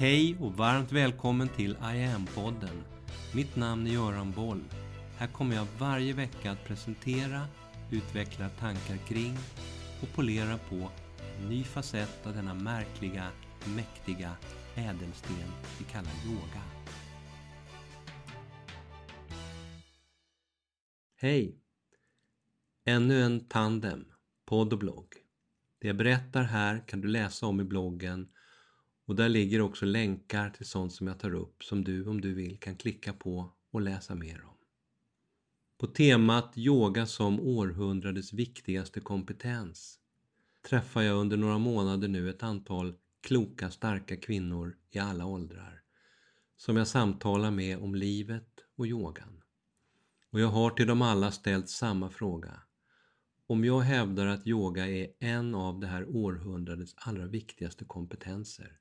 Hej och varmt välkommen till I am-podden. Mitt namn är Göran Boll. Här kommer jag varje vecka att presentera, utveckla tankar kring och polera på en ny facett av denna märkliga, mäktiga ädelsten vi kallar yoga. Hej! Ännu en tandem, podd och blogg. Det jag berättar här kan du läsa om i bloggen och där ligger också länkar till sånt som jag tar upp som du om du vill kan klicka på och läsa mer om. På temat yoga som århundradets viktigaste kompetens träffar jag under några månader nu ett antal kloka, starka kvinnor i alla åldrar som jag samtalar med om livet och yogan. Och jag har till dem alla ställt samma fråga. Om jag hävdar att yoga är en av det här århundradets allra viktigaste kompetenser,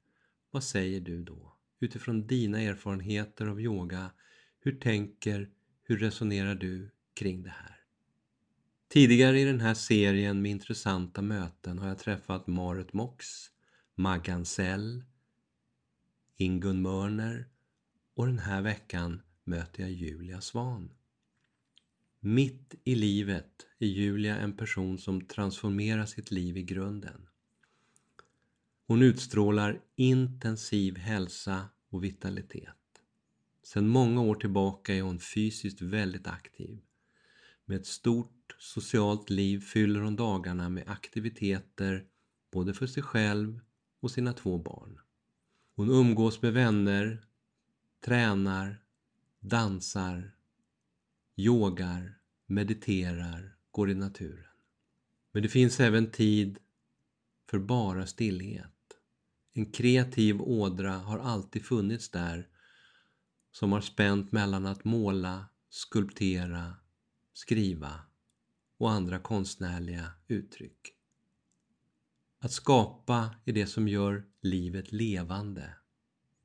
vad säger du då? Utifrån dina erfarenheter av yoga, hur tänker, hur resonerar du kring det här? Tidigare i den här serien med intressanta möten har jag träffat Marit Mox, Maggan Sell, Ingun Mörner och den här veckan möter jag Julia Svan. Mitt i livet är Julia en person som transformerar sitt liv i grunden. Hon utstrålar intensiv hälsa och vitalitet. Sedan många år tillbaka är hon fysiskt väldigt aktiv. Med ett stort socialt liv fyller hon dagarna med aktiviteter både för sig själv och sina två barn. Hon umgås med vänner, tränar, dansar, yogar, mediterar, går i naturen. Men det finns även tid för bara stillhet. En kreativ ådra har alltid funnits där som har spänt mellan att måla, skulptera, skriva och andra konstnärliga uttryck. Att skapa är det som gör livet levande,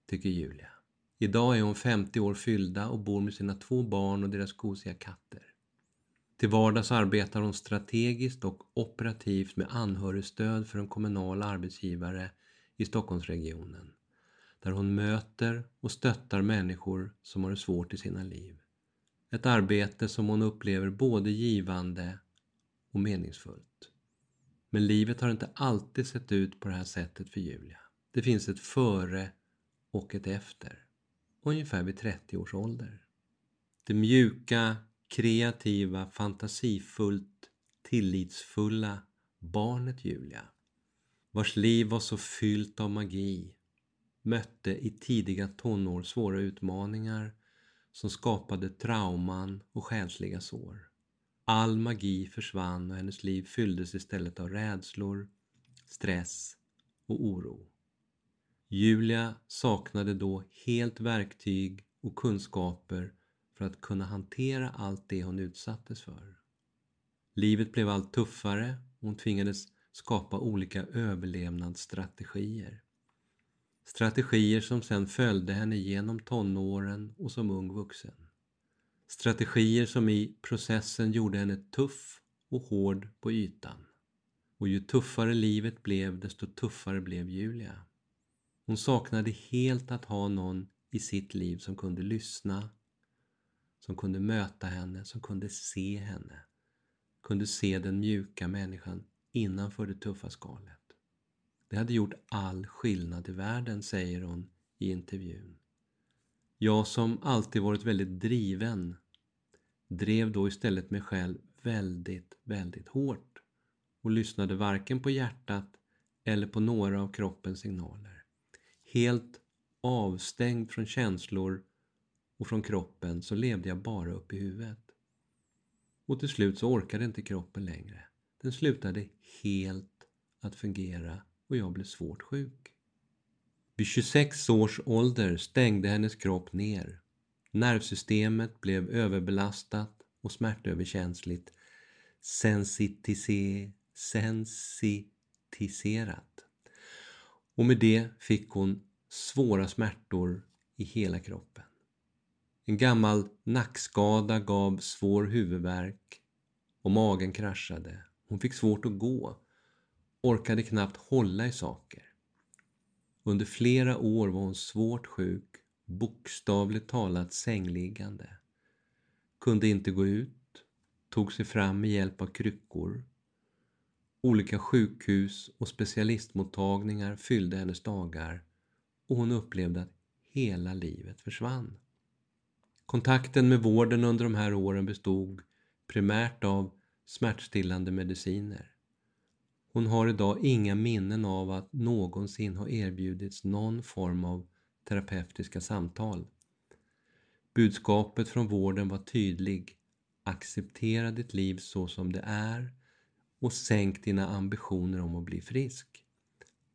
tycker Julia. Idag är hon 50 år fyllda och bor med sina två barn och deras gosiga katter. Till vardags arbetar hon strategiskt och operativt med anhörigstöd för en kommunal arbetsgivare i Stockholmsregionen där hon möter och stöttar människor som har det svårt i sina liv. Ett arbete som hon upplever både givande och meningsfullt. Men livet har inte alltid sett ut på det här sättet för Julia. Det finns ett före och ett efter. Ungefär vid 30 års ålder. Det mjuka, kreativa, fantasifullt tillitsfulla barnet Julia vars liv var så fyllt av magi, mötte i tidiga tonår svåra utmaningar som skapade trauman och själsliga sår. All magi försvann och hennes liv fylldes istället av rädslor, stress och oro. Julia saknade då helt verktyg och kunskaper för att kunna hantera allt det hon utsattes för. Livet blev allt tuffare och hon tvingades skapa olika överlevnadsstrategier. Strategier som sedan följde henne genom tonåren och som ung vuxen. Strategier som i processen gjorde henne tuff och hård på ytan. Och ju tuffare livet blev, desto tuffare blev Julia. Hon saknade helt att ha någon i sitt liv som kunde lyssna, som kunde möta henne, som kunde se henne, kunde se den mjuka människan innanför det tuffa skalet. Det hade gjort all skillnad i världen, säger hon i intervjun. Jag som alltid varit väldigt driven drev då istället mig själv väldigt, väldigt hårt och lyssnade varken på hjärtat eller på några av kroppens signaler. Helt avstängd från känslor och från kroppen så levde jag bara upp i huvudet. Och till slut så orkade inte kroppen längre. Den slutade helt att fungera och jag blev svårt sjuk. Vid 26 års ålder stängde hennes kropp ner. Nervsystemet blev överbelastat och smärtöverkänsligt. Sensitise, sensitiserat. Och med det fick hon svåra smärtor i hela kroppen. En gammal nackskada gav svår huvudvärk och magen kraschade hon fick svårt att gå, orkade knappt hålla i saker. Under flera år var hon svårt sjuk, bokstavligt talat sängliggande. Kunde inte gå ut, tog sig fram med hjälp av kryckor. Olika sjukhus och specialistmottagningar fyllde hennes dagar och hon upplevde att hela livet försvann. Kontakten med vården under de här åren bestod primärt av smärtstillande mediciner. Hon har idag inga minnen av att någonsin ha erbjudits någon form av terapeutiska samtal. Budskapet från vården var tydlig. Acceptera ditt liv så som det är och sänk dina ambitioner om att bli frisk.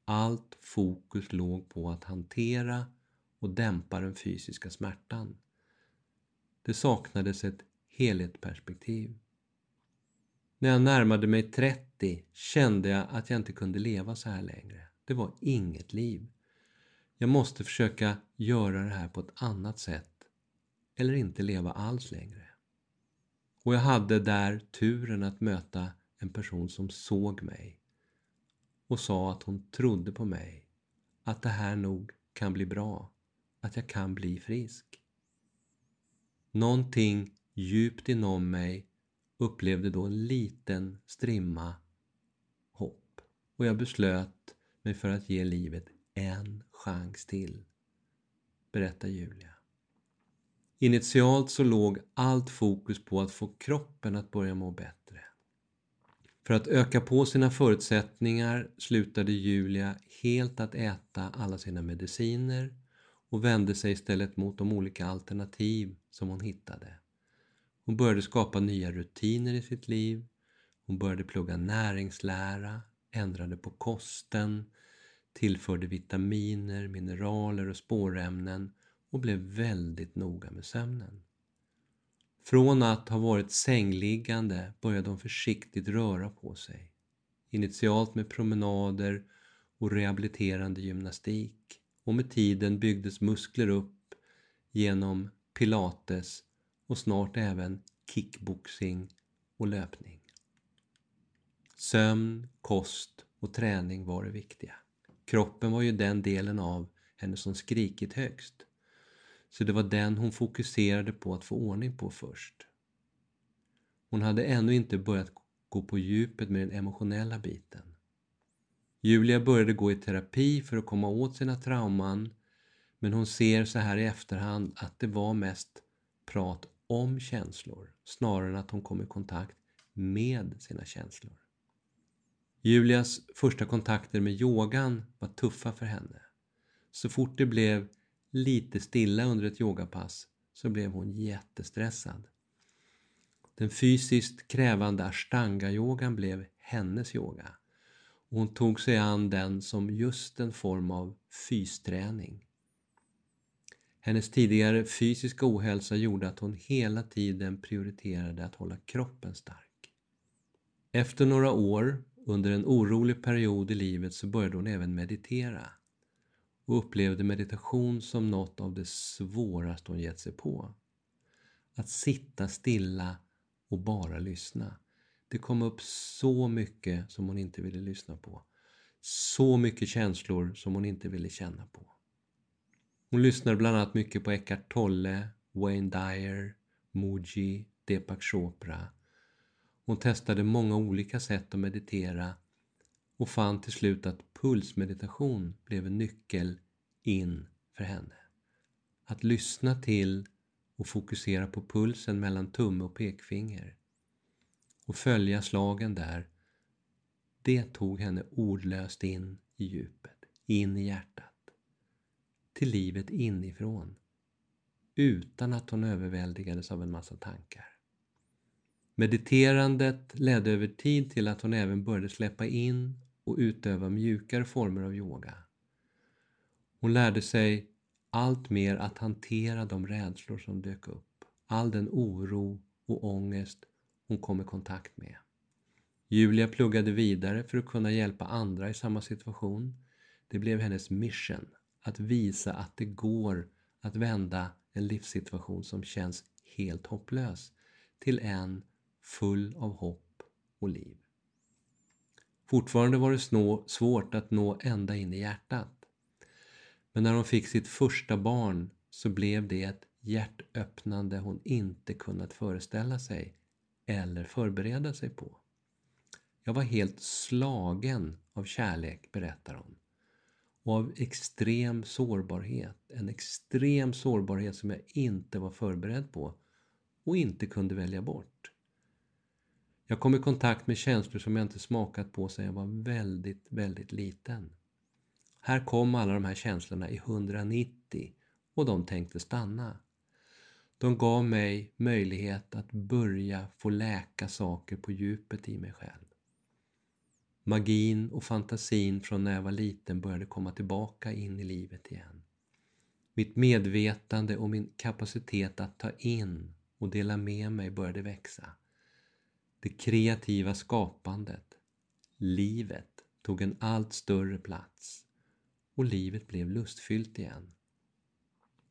Allt fokus låg på att hantera och dämpa den fysiska smärtan. Det saknades ett helhetsperspektiv. När jag närmade mig 30 kände jag att jag inte kunde leva så här längre. Det var inget liv. Jag måste försöka göra det här på ett annat sätt eller inte leva alls längre. Och jag hade där turen att möta en person som såg mig och sa att hon trodde på mig, att det här nog kan bli bra, att jag kan bli frisk. Någonting djupt inom mig upplevde då en liten strimma hopp och jag beslöt mig för att ge livet en chans till, berättar Julia. Initialt så låg allt fokus på att få kroppen att börja må bättre. För att öka på sina förutsättningar slutade Julia helt att äta alla sina mediciner och vände sig istället mot de olika alternativ som hon hittade. Hon började skapa nya rutiner i sitt liv. Hon började plugga näringslära, ändrade på kosten, tillförde vitaminer, mineraler och spårämnen och blev väldigt noga med sömnen. Från att ha varit sängliggande började hon försiktigt röra på sig. Initialt med promenader och rehabiliterande gymnastik och med tiden byggdes muskler upp genom pilates och snart även kickboxing och löpning. Sömn, kost och träning var det viktiga. Kroppen var ju den delen av henne som skrikit högst. Så det var den hon fokuserade på att få ordning på först. Hon hade ännu inte börjat gå på djupet med den emotionella biten. Julia började gå i terapi för att komma åt sina trauman men hon ser så här i efterhand att det var mest prat om känslor snarare än att hon kom i kontakt med sina känslor. Julias första kontakter med yogan var tuffa för henne. Så fort det blev lite stilla under ett yogapass så blev hon jättestressad. Den fysiskt krävande ashtanga-yogan blev hennes yoga och hon tog sig an den som just en form av fysträning. Hennes tidigare fysiska ohälsa gjorde att hon hela tiden prioriterade att hålla kroppen stark. Efter några år, under en orolig period i livet, så började hon även meditera och upplevde meditation som något av det svåraste hon gett sig på. Att sitta stilla och bara lyssna. Det kom upp så mycket som hon inte ville lyssna på. Så mycket känslor som hon inte ville känna på. Hon lyssnade bland annat mycket på Eckart Tolle, Wayne Dyer, Muji, Deepak Chopra. Hon testade många olika sätt att meditera och fann till slut att pulsmeditation blev en nyckel in för henne. Att lyssna till och fokusera på pulsen mellan tumme och pekfinger och följa slagen där, det tog henne ordlöst in i djupet, in i hjärtat till livet inifrån utan att hon överväldigades av en massa tankar. Mediterandet ledde över tid till att hon även började släppa in och utöva mjukare former av yoga. Hon lärde sig allt mer att hantera de rädslor som dök upp, all den oro och ångest hon kom i kontakt med. Julia pluggade vidare för att kunna hjälpa andra i samma situation. Det blev hennes mission att visa att det går att vända en livssituation som känns helt hopplös till en full av hopp och liv. Fortfarande var det svårt att nå ända in i hjärtat. Men när hon fick sitt första barn så blev det ett hjärtöppnande hon inte kunnat föreställa sig eller förbereda sig på. Jag var helt slagen av kärlek, berättar hon. Och av extrem sårbarhet. En extrem sårbarhet som jag inte var förberedd på och inte kunde välja bort. Jag kom i kontakt med känslor som jag inte smakat på sedan jag var väldigt, väldigt liten. Här kom alla de här känslorna i 190 och de tänkte stanna. De gav mig möjlighet att börja få läka saker på djupet i mig själv. Magin och fantasin från när jag var liten började komma tillbaka in i livet igen. Mitt medvetande och min kapacitet att ta in och dela med mig började växa. Det kreativa skapandet, livet, tog en allt större plats och livet blev lustfyllt igen.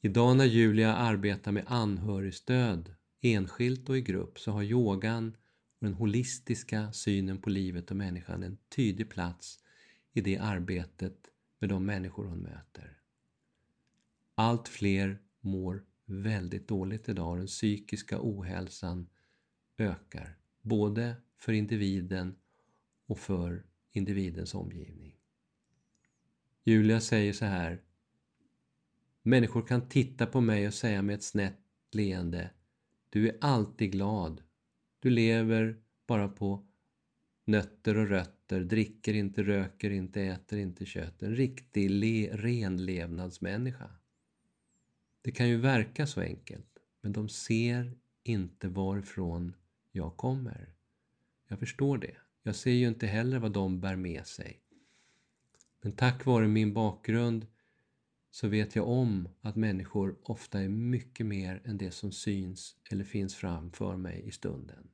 Idag när Julia arbetar med anhörigstöd, enskilt och i grupp, så har yogan den holistiska synen på livet och människan en tydlig plats i det arbetet med de människor hon möter. Allt fler mår väldigt dåligt idag och den psykiska ohälsan ökar, både för individen och för individens omgivning. Julia säger så här Människor kan titta på mig och säga med ett snett leende Du är alltid glad. Du lever bara på nötter och rötter, dricker inte, röker inte, äter inte kött. En riktig le levnadsmänniska. Det kan ju verka så enkelt, men de ser inte varifrån jag kommer. Jag förstår det. Jag ser ju inte heller vad de bär med sig. Men tack vare min bakgrund så vet jag om att människor ofta är mycket mer än det som syns eller finns framför mig i stunden.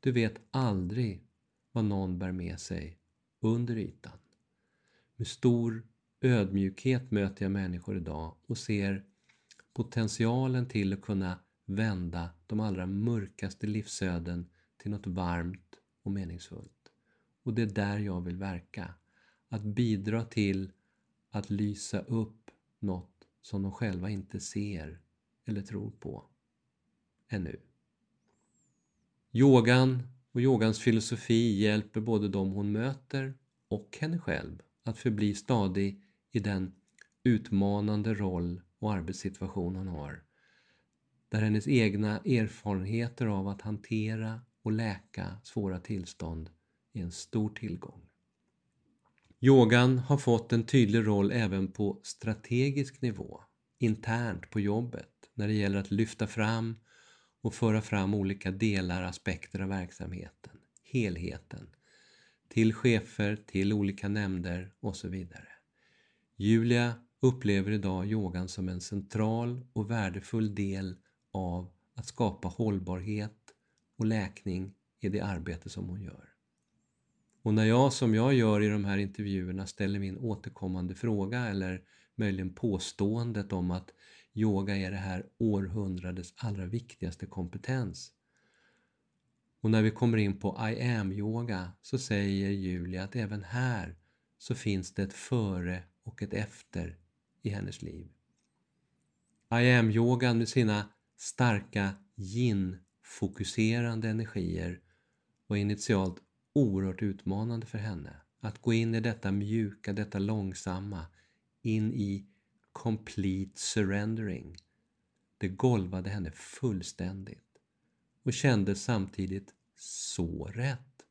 Du vet aldrig vad någon bär med sig under ytan. Med stor ödmjukhet möter jag människor idag och ser potentialen till att kunna vända de allra mörkaste livsöden till något varmt och meningsfullt. Och det är där jag vill verka. Att bidra till att lysa upp något som de själva inte ser eller tror på ännu. Yogan och yogans filosofi hjälper både dem hon möter och henne själv att förbli stadig i den utmanande roll och arbetssituation hon har. Där hennes egna erfarenheter av att hantera och läka svåra tillstånd är en stor tillgång. Yogan har fått en tydlig roll även på strategisk nivå, internt på jobbet, när det gäller att lyfta fram och föra fram olika delar, aspekter av verksamheten, helheten, till chefer, till olika nämnder och så vidare. Julia upplever idag yogan som en central och värdefull del av att skapa hållbarhet och läkning i det arbete som hon gör. Och när jag, som jag gör i de här intervjuerna, ställer min återkommande fråga eller möjligen påståendet om att yoga är det här århundradets allra viktigaste kompetens. Och när vi kommer in på I am-yoga så säger Julia att även här så finns det ett före och ett efter i hennes liv. I am-yogan med sina starka yin-fokuserande energier var initialt oerhört utmanande för henne. Att gå in i detta mjuka, detta långsamma, in i complete surrendering. Det golvade henne fullständigt och kändes samtidigt så rätt.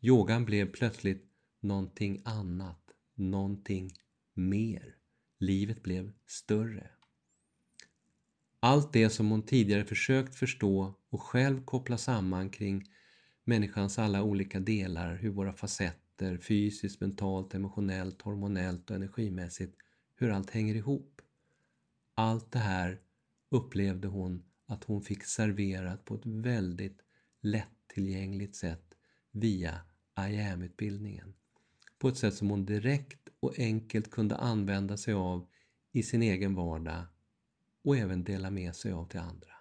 Yogan blev plötsligt någonting annat, någonting mer. Livet blev större. Allt det som hon tidigare försökt förstå och själv koppla samman kring människans alla olika delar, hur våra facetter fysiskt, mentalt, emotionellt, hormonellt och energimässigt, hur allt hänger ihop. Allt det här upplevde hon att hon fick serverat på ett väldigt lättillgängligt sätt via I am-utbildningen. På ett sätt som hon direkt och enkelt kunde använda sig av i sin egen vardag och även dela med sig av till andra.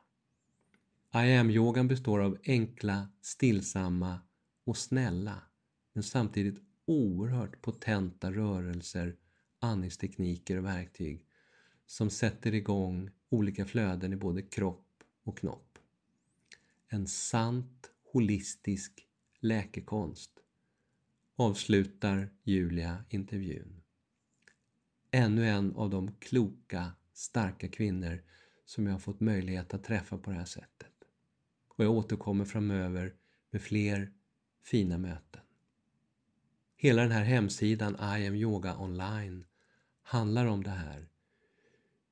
I am-yogan består av enkla, stillsamma och snälla men samtidigt oerhört potenta rörelser, andningstekniker och verktyg som sätter igång olika flöden i både kropp och knopp. En sant holistisk läkekonst avslutar Julia intervjun. Ännu en av de kloka, starka kvinnor som jag har fått möjlighet att träffa på det här sättet. Och jag återkommer framöver med fler fina möten. Hela den här hemsidan I am yoga online handlar om det här.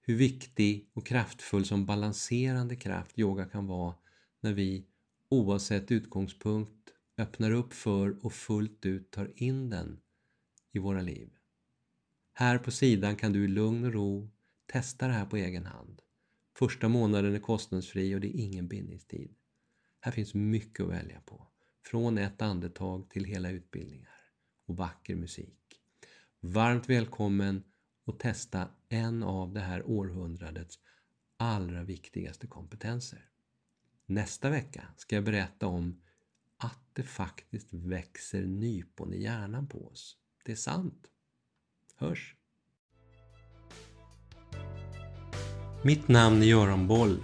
Hur viktig och kraftfull som balanserande kraft yoga kan vara när vi oavsett utgångspunkt öppnar upp för och fullt ut tar in den i våra liv. Här på sidan kan du i lugn och ro testa det här på egen hand. Första månaden är kostnadsfri och det är ingen bindningstid. Här finns mycket att välja på. Från ett andetag till hela utbildningar och vacker musik. Varmt välkommen att testa en av det här århundradets allra viktigaste kompetenser. Nästa vecka ska jag berätta om att det faktiskt växer nypon i hjärnan på oss. Det är sant. Hörs! Mitt namn är Göran Boll.